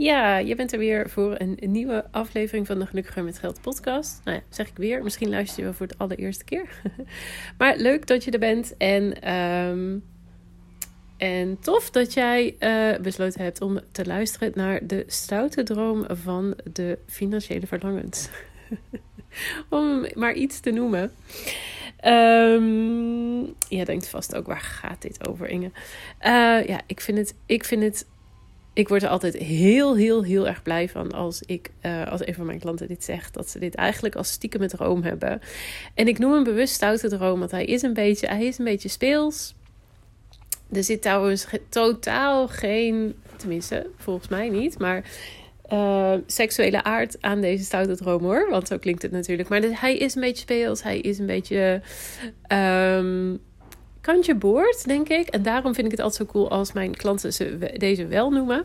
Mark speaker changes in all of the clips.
Speaker 1: Ja, je bent er weer voor een, nieuwe aflevering van de Gelukkiger met Geld podcast. Nou ja, zeg ik weer. Misschien luister je wel voor het allereerste keer. maar leuk dat je er bent. En, ehm, en tof dat jij uh, besloten hebt om te luisteren naar de stoute droom van de financiële verlangens. om maar iets te noemen. Um, je denkt vast ook, waar gaat dit over, Inge? Uh, ja, ik vind het... Ik vind het ik word er altijd heel, heel, heel erg blij van als ik, uh, als een van mijn klanten dit zegt, dat ze dit eigenlijk als stiekem met droom hebben. En ik noem hem bewust stoute droom, want hij is een beetje, hij is een beetje speels. Er zit trouwens totaal geen, tenminste, volgens mij niet, maar uh, seksuele aard aan deze stoute droom hoor. Want zo klinkt het natuurlijk. Maar hij is een beetje speels, hij is een beetje. Um, kantje boord, denk ik. En daarom vind ik het altijd zo cool als mijn klanten ze, deze wel noemen.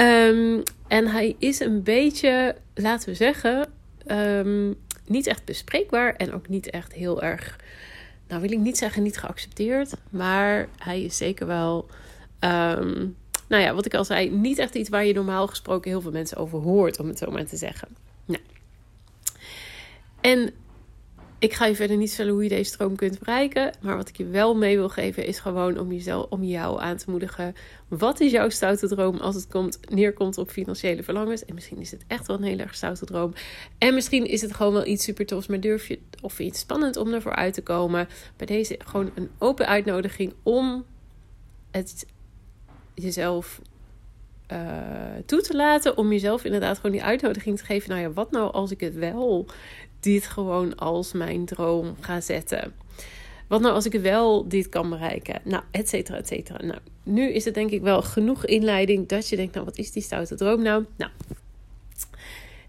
Speaker 1: Um, en hij is een beetje, laten we zeggen, um, niet echt bespreekbaar en ook niet echt heel erg, nou wil ik niet zeggen niet geaccepteerd, maar hij is zeker wel, um, nou ja, wat ik al zei, niet echt iets waar je normaal gesproken heel veel mensen over hoort, om het zo maar te zeggen. Nou. En ik ga je verder niet vertellen hoe je deze stroom kunt bereiken. Maar wat ik je wel mee wil geven is gewoon om, jezelf, om jou aan te moedigen. Wat is jouw stoute droom als het komt, neerkomt op financiële verlangens? En misschien is het echt wel een hele erg stoute droom. En misschien is het gewoon wel iets super tofs. Maar durf je of het spannend om ervoor uit te komen? Bij deze gewoon een open uitnodiging om het jezelf uh, toe te laten. Om jezelf inderdaad gewoon die uitnodiging te geven. Nou ja, wat nou als ik het wel dit gewoon als mijn droom ga zetten? Wat nou als ik wel dit kan bereiken? Nou, et cetera, et cetera. Nou, nu is het denk ik wel genoeg inleiding dat je denkt, nou, wat is die stoute droom nou? Nou,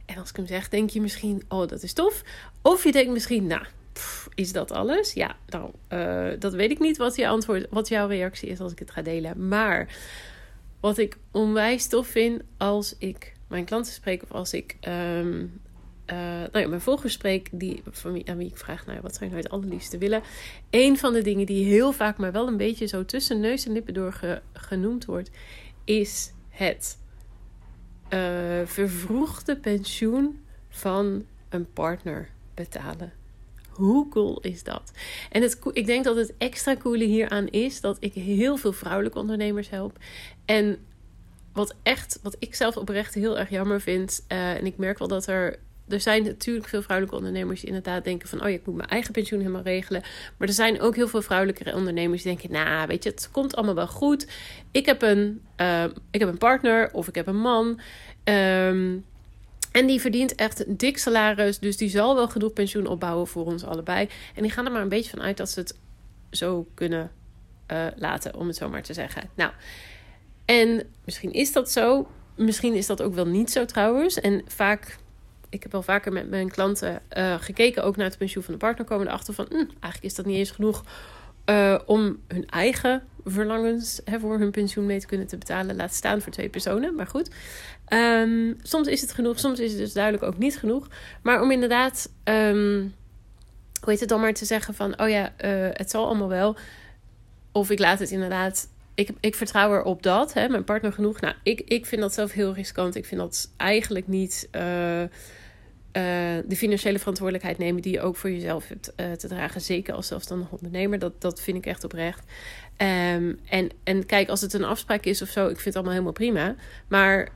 Speaker 1: en als ik hem zeg, denk je misschien, oh, dat is tof. Of je denkt misschien, nou, is dat alles? Ja, nou, dat weet ik niet wat je antwoord, wat jouw reactie is als ik het ga delen. Maar wat ik onwijs tof vind als ik mijn klanten spreek of als ik um, uh, nou ja, mijn die, van wie, aan wie ik vraag, nou ja, wat zou je nou het allerliefste willen? Een van de dingen die heel vaak, maar wel een beetje zo tussen neus en lippen door ge, genoemd wordt, is het uh, vervroegde pensioen van een partner betalen. Hoe cool is dat? En het, ik denk dat het extra coole hieraan is dat ik heel veel vrouwelijke ondernemers help. En wat echt, wat ik zelf oprecht heel erg jammer vind. Uh, en ik merk wel dat er er zijn natuurlijk veel vrouwelijke ondernemers die inderdaad denken van... oh ja, ik moet mijn eigen pensioen helemaal regelen. Maar er zijn ook heel veel vrouwelijke ondernemers die denken... nou, weet je, het komt allemaal wel goed. Ik heb een, uh, ik heb een partner of ik heb een man... Um, en die verdient echt een dik salaris. Dus die zal wel genoeg pensioen opbouwen voor ons allebei. En die gaan er maar een beetje van uit dat ze het zo kunnen uh, laten, om het zo maar te zeggen. Nou, en misschien is dat zo. Misschien is dat ook wel niet zo trouwens. En vaak ik heb wel vaker met mijn klanten uh, gekeken, ook naar het pensioen van de partner, komen erachter van, hm, eigenlijk is dat niet eens genoeg uh, om hun eigen verlangens hè, voor hun pensioen mee te kunnen te betalen. Laat staan voor twee personen, maar goed. Um, soms is het genoeg, soms is het dus duidelijk ook niet genoeg. Maar om inderdaad, um, hoe heet het dan maar te zeggen van, oh ja, uh, het zal allemaal wel. Of ik laat het inderdaad ik, ik vertrouw erop dat, hè, mijn partner genoeg. Nou, ik, ik vind dat zelf heel riskant. Ik vind dat eigenlijk niet. Uh, de financiële verantwoordelijkheid nemen die je ook voor jezelf hebt uh, te dragen. Zeker als zelfstandig ondernemer. Dat, dat vind ik echt oprecht. Um, en, en kijk, als het een afspraak is of zo, ik vind het allemaal helemaal prima. Maar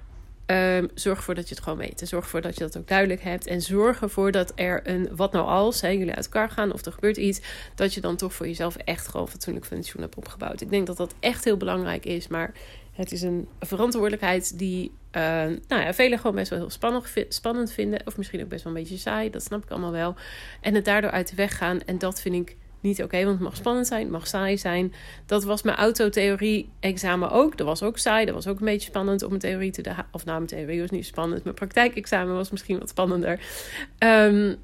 Speaker 1: um, zorg ervoor dat je het gewoon weet. En zorg ervoor dat je dat ook duidelijk hebt. En zorg ervoor dat er een, wat nou als, hè, jullie uit elkaar gaan of er gebeurt iets, dat je dan toch voor jezelf echt gewoon fatsoenlijk pensioen hebt opgebouwd. Ik denk dat dat echt heel belangrijk is. Maar het is een verantwoordelijkheid die uh, nou ja, velen gewoon best wel heel spannend, spannend vinden. Of misschien ook best wel een beetje saai. Dat snap ik allemaal wel. En het daardoor uit de weg gaan. En dat vind ik niet oké. want het mag spannend zijn, het mag saai zijn. Dat was mijn autotheorie-examen ook. Dat was ook saai. Dat was ook een beetje spannend om een theorie te... Of nou, mijn theorie was niet spannend. Mijn praktijkexamen was misschien wat spannender. Um,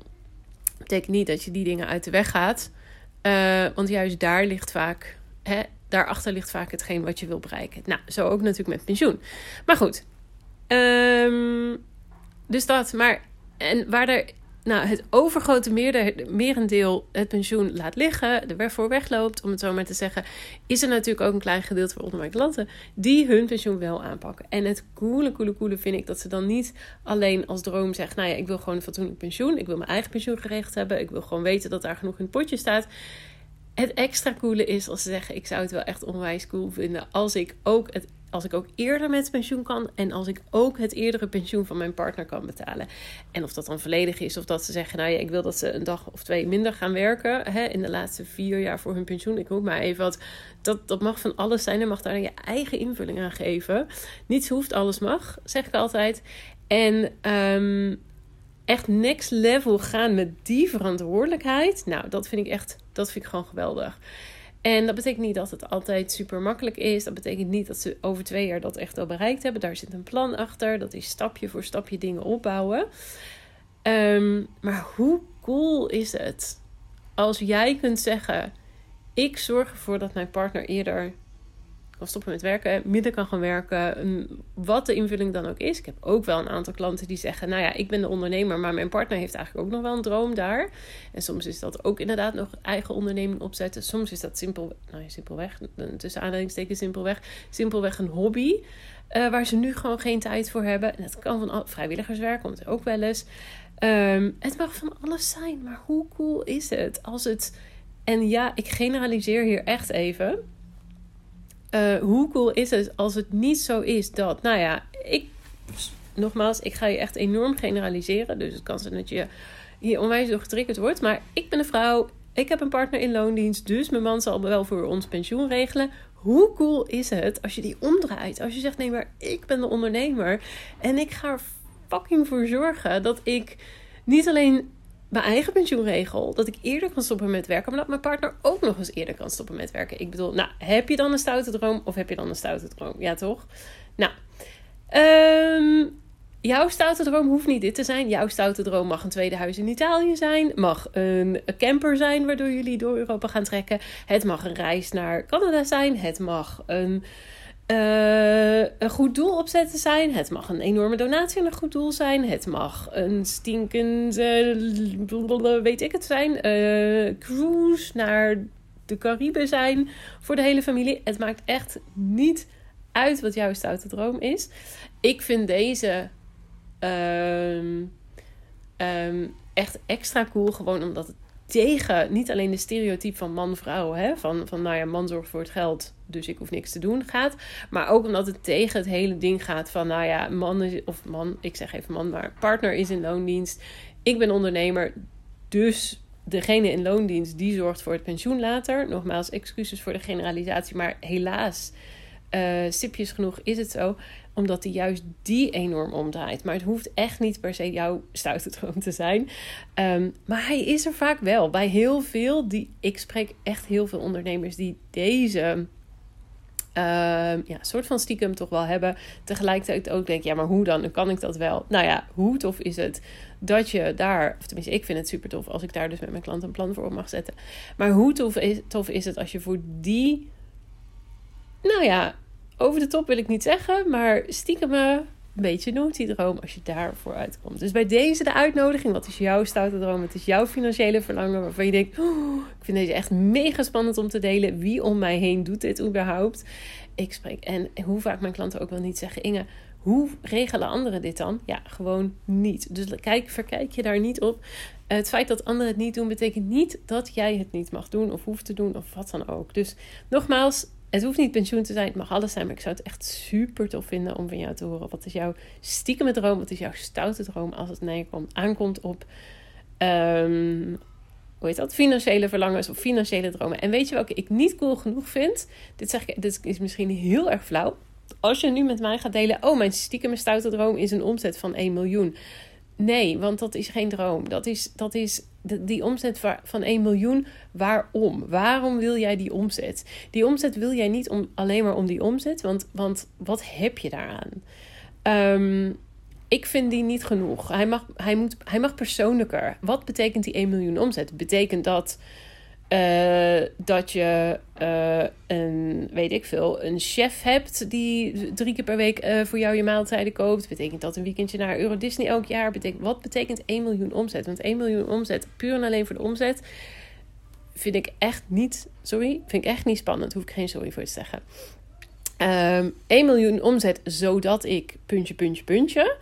Speaker 1: betekent niet dat je die dingen uit de weg gaat. Uh, want juist daar ligt vaak... Hè, daarachter ligt vaak hetgeen wat je wil bereiken. Nou, zo ook natuurlijk met pensioen. Maar goed. Um, dus dat. Maar en waar er nou, het overgrote merendeel het pensioen laat liggen, er voor wegloopt, om het zo maar te zeggen, is er natuurlijk ook een klein gedeelte van onder mijn klanten die hun pensioen wel aanpakken. En het coole, coole, coole vind ik dat ze dan niet alleen als droom zeggen, nou ja, ik wil gewoon een fatsoenlijk pensioen, ik wil mijn eigen pensioen geregeld hebben, ik wil gewoon weten dat daar genoeg in het potje staat. Het extra coole is als ze zeggen: Ik zou het wel echt onwijs cool vinden als ik ook het als ik ook eerder met pensioen kan en als ik ook het eerdere pensioen van mijn partner kan betalen. En of dat dan volledig is, of dat ze zeggen: Nou ja, ik wil dat ze een dag of twee minder gaan werken hè, in de laatste vier jaar voor hun pensioen. Ik roep maar even wat. Dat, dat mag van alles zijn. Je mag daar je eigen invulling aan geven. Niets hoeft, alles mag, zeg ik altijd. En um, echt next level gaan met die verantwoordelijkheid. Nou, dat vind ik echt, dat vind ik gewoon geweldig. En dat betekent niet dat het altijd super makkelijk is. Dat betekent niet dat ze over twee jaar dat echt al bereikt hebben. Daar zit een plan achter. Dat is stapje voor stapje dingen opbouwen. Um, maar hoe cool is het als jij kunt zeggen: Ik zorg ervoor dat mijn partner eerder kan stoppen met werken, midden kan gaan werken, wat de invulling dan ook is. Ik heb ook wel een aantal klanten die zeggen: Nou ja, ik ben de ondernemer, maar mijn partner heeft eigenlijk ook nog wel een droom daar. En soms is dat ook inderdaad nog eigen onderneming opzetten. Soms is dat simpel, nou ja, simpelweg, tussen aanhalingstekens simpelweg, simpelweg een hobby. Uh, waar ze nu gewoon geen tijd voor hebben. En dat kan van vrijwilligerswerk, komt ook wel eens. Um, het mag van alles zijn, maar hoe cool is het als het. En ja, ik generaliseer hier echt even. Uh, hoe cool is het als het niet zo is dat, nou ja, ik, nogmaals, ik ga je echt enorm generaliseren. Dus het kan zijn dat je hier onwijs door getriggerd wordt. Maar ik ben een vrouw, ik heb een partner in loondienst, dus mijn man zal wel voor ons pensioen regelen. Hoe cool is het als je die omdraait? Als je zegt, nee, maar ik ben de ondernemer en ik ga er fucking voor zorgen dat ik niet alleen mijn eigen pensioenregel. Dat ik eerder kan stoppen met werken. Maar dat mijn partner ook nog eens eerder kan stoppen met werken. Ik bedoel, nou, heb je dan een stoute droom? Of heb je dan een stoute droom? Ja, toch? Nou, um, jouw stoute droom hoeft niet dit te zijn. Jouw stoute droom mag een tweede huis in Italië zijn. Mag een camper zijn waardoor jullie door Europa gaan trekken. Het mag een reis naar Canada zijn. Het mag een uh, een goed doel opzetten zijn. Het mag een enorme donatie aan een goed doel zijn. Het mag een stinkende, weet ik het zijn, uh, cruise naar de Cariben zijn voor de hele familie. Het maakt echt niet uit wat jouw stoute droom is. Ik vind deze um, um, echt extra cool, gewoon omdat het tegen niet alleen de stereotype van man-vrouw, hè, van, van nou ja, man zorgt voor het geld, dus ik hoef niks te doen, gaat. Maar ook omdat het tegen het hele ding gaat van, nou ja, man is, of man, ik zeg even man, maar partner is in loondienst. Ik ben ondernemer, dus degene in loondienst die zorgt voor het pensioen later. Nogmaals, excuses voor de generalisatie, maar helaas, uh, sipjes genoeg is het zo omdat hij juist die enorm omdraait. Maar het hoeft echt niet per se jouw stoute droom te zijn. Ehm, maar hij is er vaak wel. Bij heel veel, die, ik spreek echt heel veel ondernemers die deze... Uh, ja, soort van stiekem toch wel hebben. Tegelijkertijd ook denk, ja, maar hoe dan? Dan kan ik dat wel. Nou ja, hoe tof is het dat je daar, of tenminste, ik vind het super tof als ik daar dus met mijn klant een plan voor op mag zetten. Maar hoe tof is, tof is het als je voor die, nou ja, over de top wil ik niet zeggen, maar stiekem een beetje notidroom als je daarvoor uitkomt. Dus bij deze de uitnodiging. Wat is jouw stoute droom? Wat is jouw financiële verlangen waarvan je denkt... Oh, ik vind deze echt mega spannend om te delen. Wie om mij heen doet dit überhaupt? Ik spreek en hoe vaak mijn klanten ook wel niet zeggen... Inge, hoe regelen anderen dit dan? Ja, gewoon niet. Dus kijk, verkijk je daar niet op. Het feit dat anderen het niet doen, betekent niet dat jij het niet mag doen of hoeft te doen of wat dan ook. Dus nogmaals, het hoeft niet pensioen te zijn, het mag alles zijn. Maar ik zou het echt super tof vinden om van jou te horen. Wat is jouw stiekeme droom? Wat is jouw stoute droom als het neerkomt, aankomt op... Um, hoe heet dat? Financiële verlangens of financiële dromen. En weet je welke ik niet cool genoeg vind? Dit, zeg ik, is misschien heel erg flauw. Als je nu met mij gaat delen... Oh, mijn stiekeme stoute droom is een omzet van 1 miljoen. Nee, want dat is geen droom. Dat is, dat is die omzet van 1 miljoen. Waarom? Waarom wil jij die omzet? Die omzet wil jij niet om, alleen maar om die omzet, want, want wat heb je daaraan? Um, ik vind die niet genoeg. Hij mag, hij, moet, hij mag persoonlijker. Wat betekent die 1 miljoen omzet? Betekent dat Uh, dat je uh, een, weet ik veel, een chef hebt die drie keer per week uh, voor jou je maaltijden koopt. Betekent dat een weekendje naar Euro Disney elk jaar? Betekent, wat betekent 1 miljoen omzet? Want 1 miljoen omzet, puur en alleen voor de omzet, vind ik echt niet, sorry, vind ik echt niet spannend. Hoef ik geen sorry voor te zeggen. Um, ehm, 1 miljoen omzet, zodat ik puntje, puntje, puntje.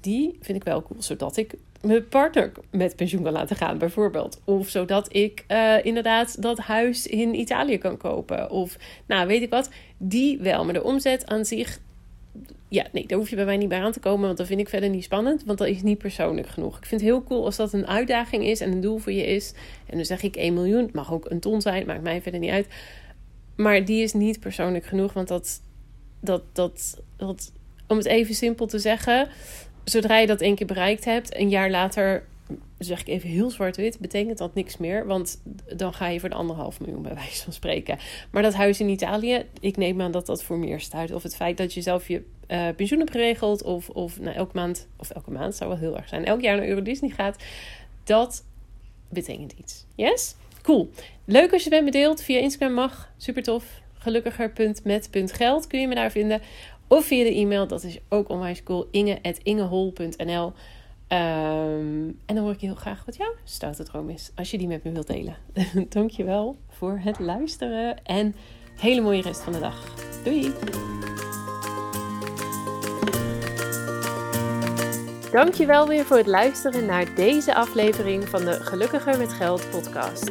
Speaker 1: die vind ik wel cool, zodat ik mijn partner met pensioen kan laten gaan, bijvoorbeeld. Of zodat ik uh, inderdaad dat huis in Italië kan kopen. Of, nou, weet ik wat. Die wel. Maar de omzet aan zich, ja, nee, daar hoef je bij mij niet bij aan te komen. Want dat vind ik verder niet spannend. Want dat is niet persoonlijk genoeg. Ik vind het heel cool als dat een uitdaging is en een doel voor je is. En dan zeg ik 1 miljoen. Het mag ook een ton zijn, maakt mij verder niet uit. Maar die is niet persoonlijk genoeg. Want dat, dat, dat, dat om het even simpel te zeggen zodra je dat één keer bereikt hebt, een jaar later, zeg ik even heel zwart-wit, betekent dat niks meer. Want dan ga je voor de anderhalf miljoen bij wijze van spreken. Maar dat huis in Italië, ik neem aan dat dat voor meer stuit. Of het feit dat je zelf je uh, pensioen hebt geregeld. Of, of nou, elke maand, of elke maand zou wel heel erg zijn. Elk jaar naar Euro Disney gaat. Dat betekent iets. Yes? Cool. Leuk als je bent bedeeld via Instagram mag. Super tof. Gelukkiger.met.geld kun je me daar vinden. Of via de e-mail, dat is ook onwijs cool. inge.ingehol.nl um, En dan hoor ik heel graag wat jouw stoute droom is. Als je die met me wilt delen. Dankjewel voor het luisteren. En hele mooie rest van de dag. Doei! Dankjewel weer voor het luisteren naar deze aflevering van de Gelukkiger met Geld podcast.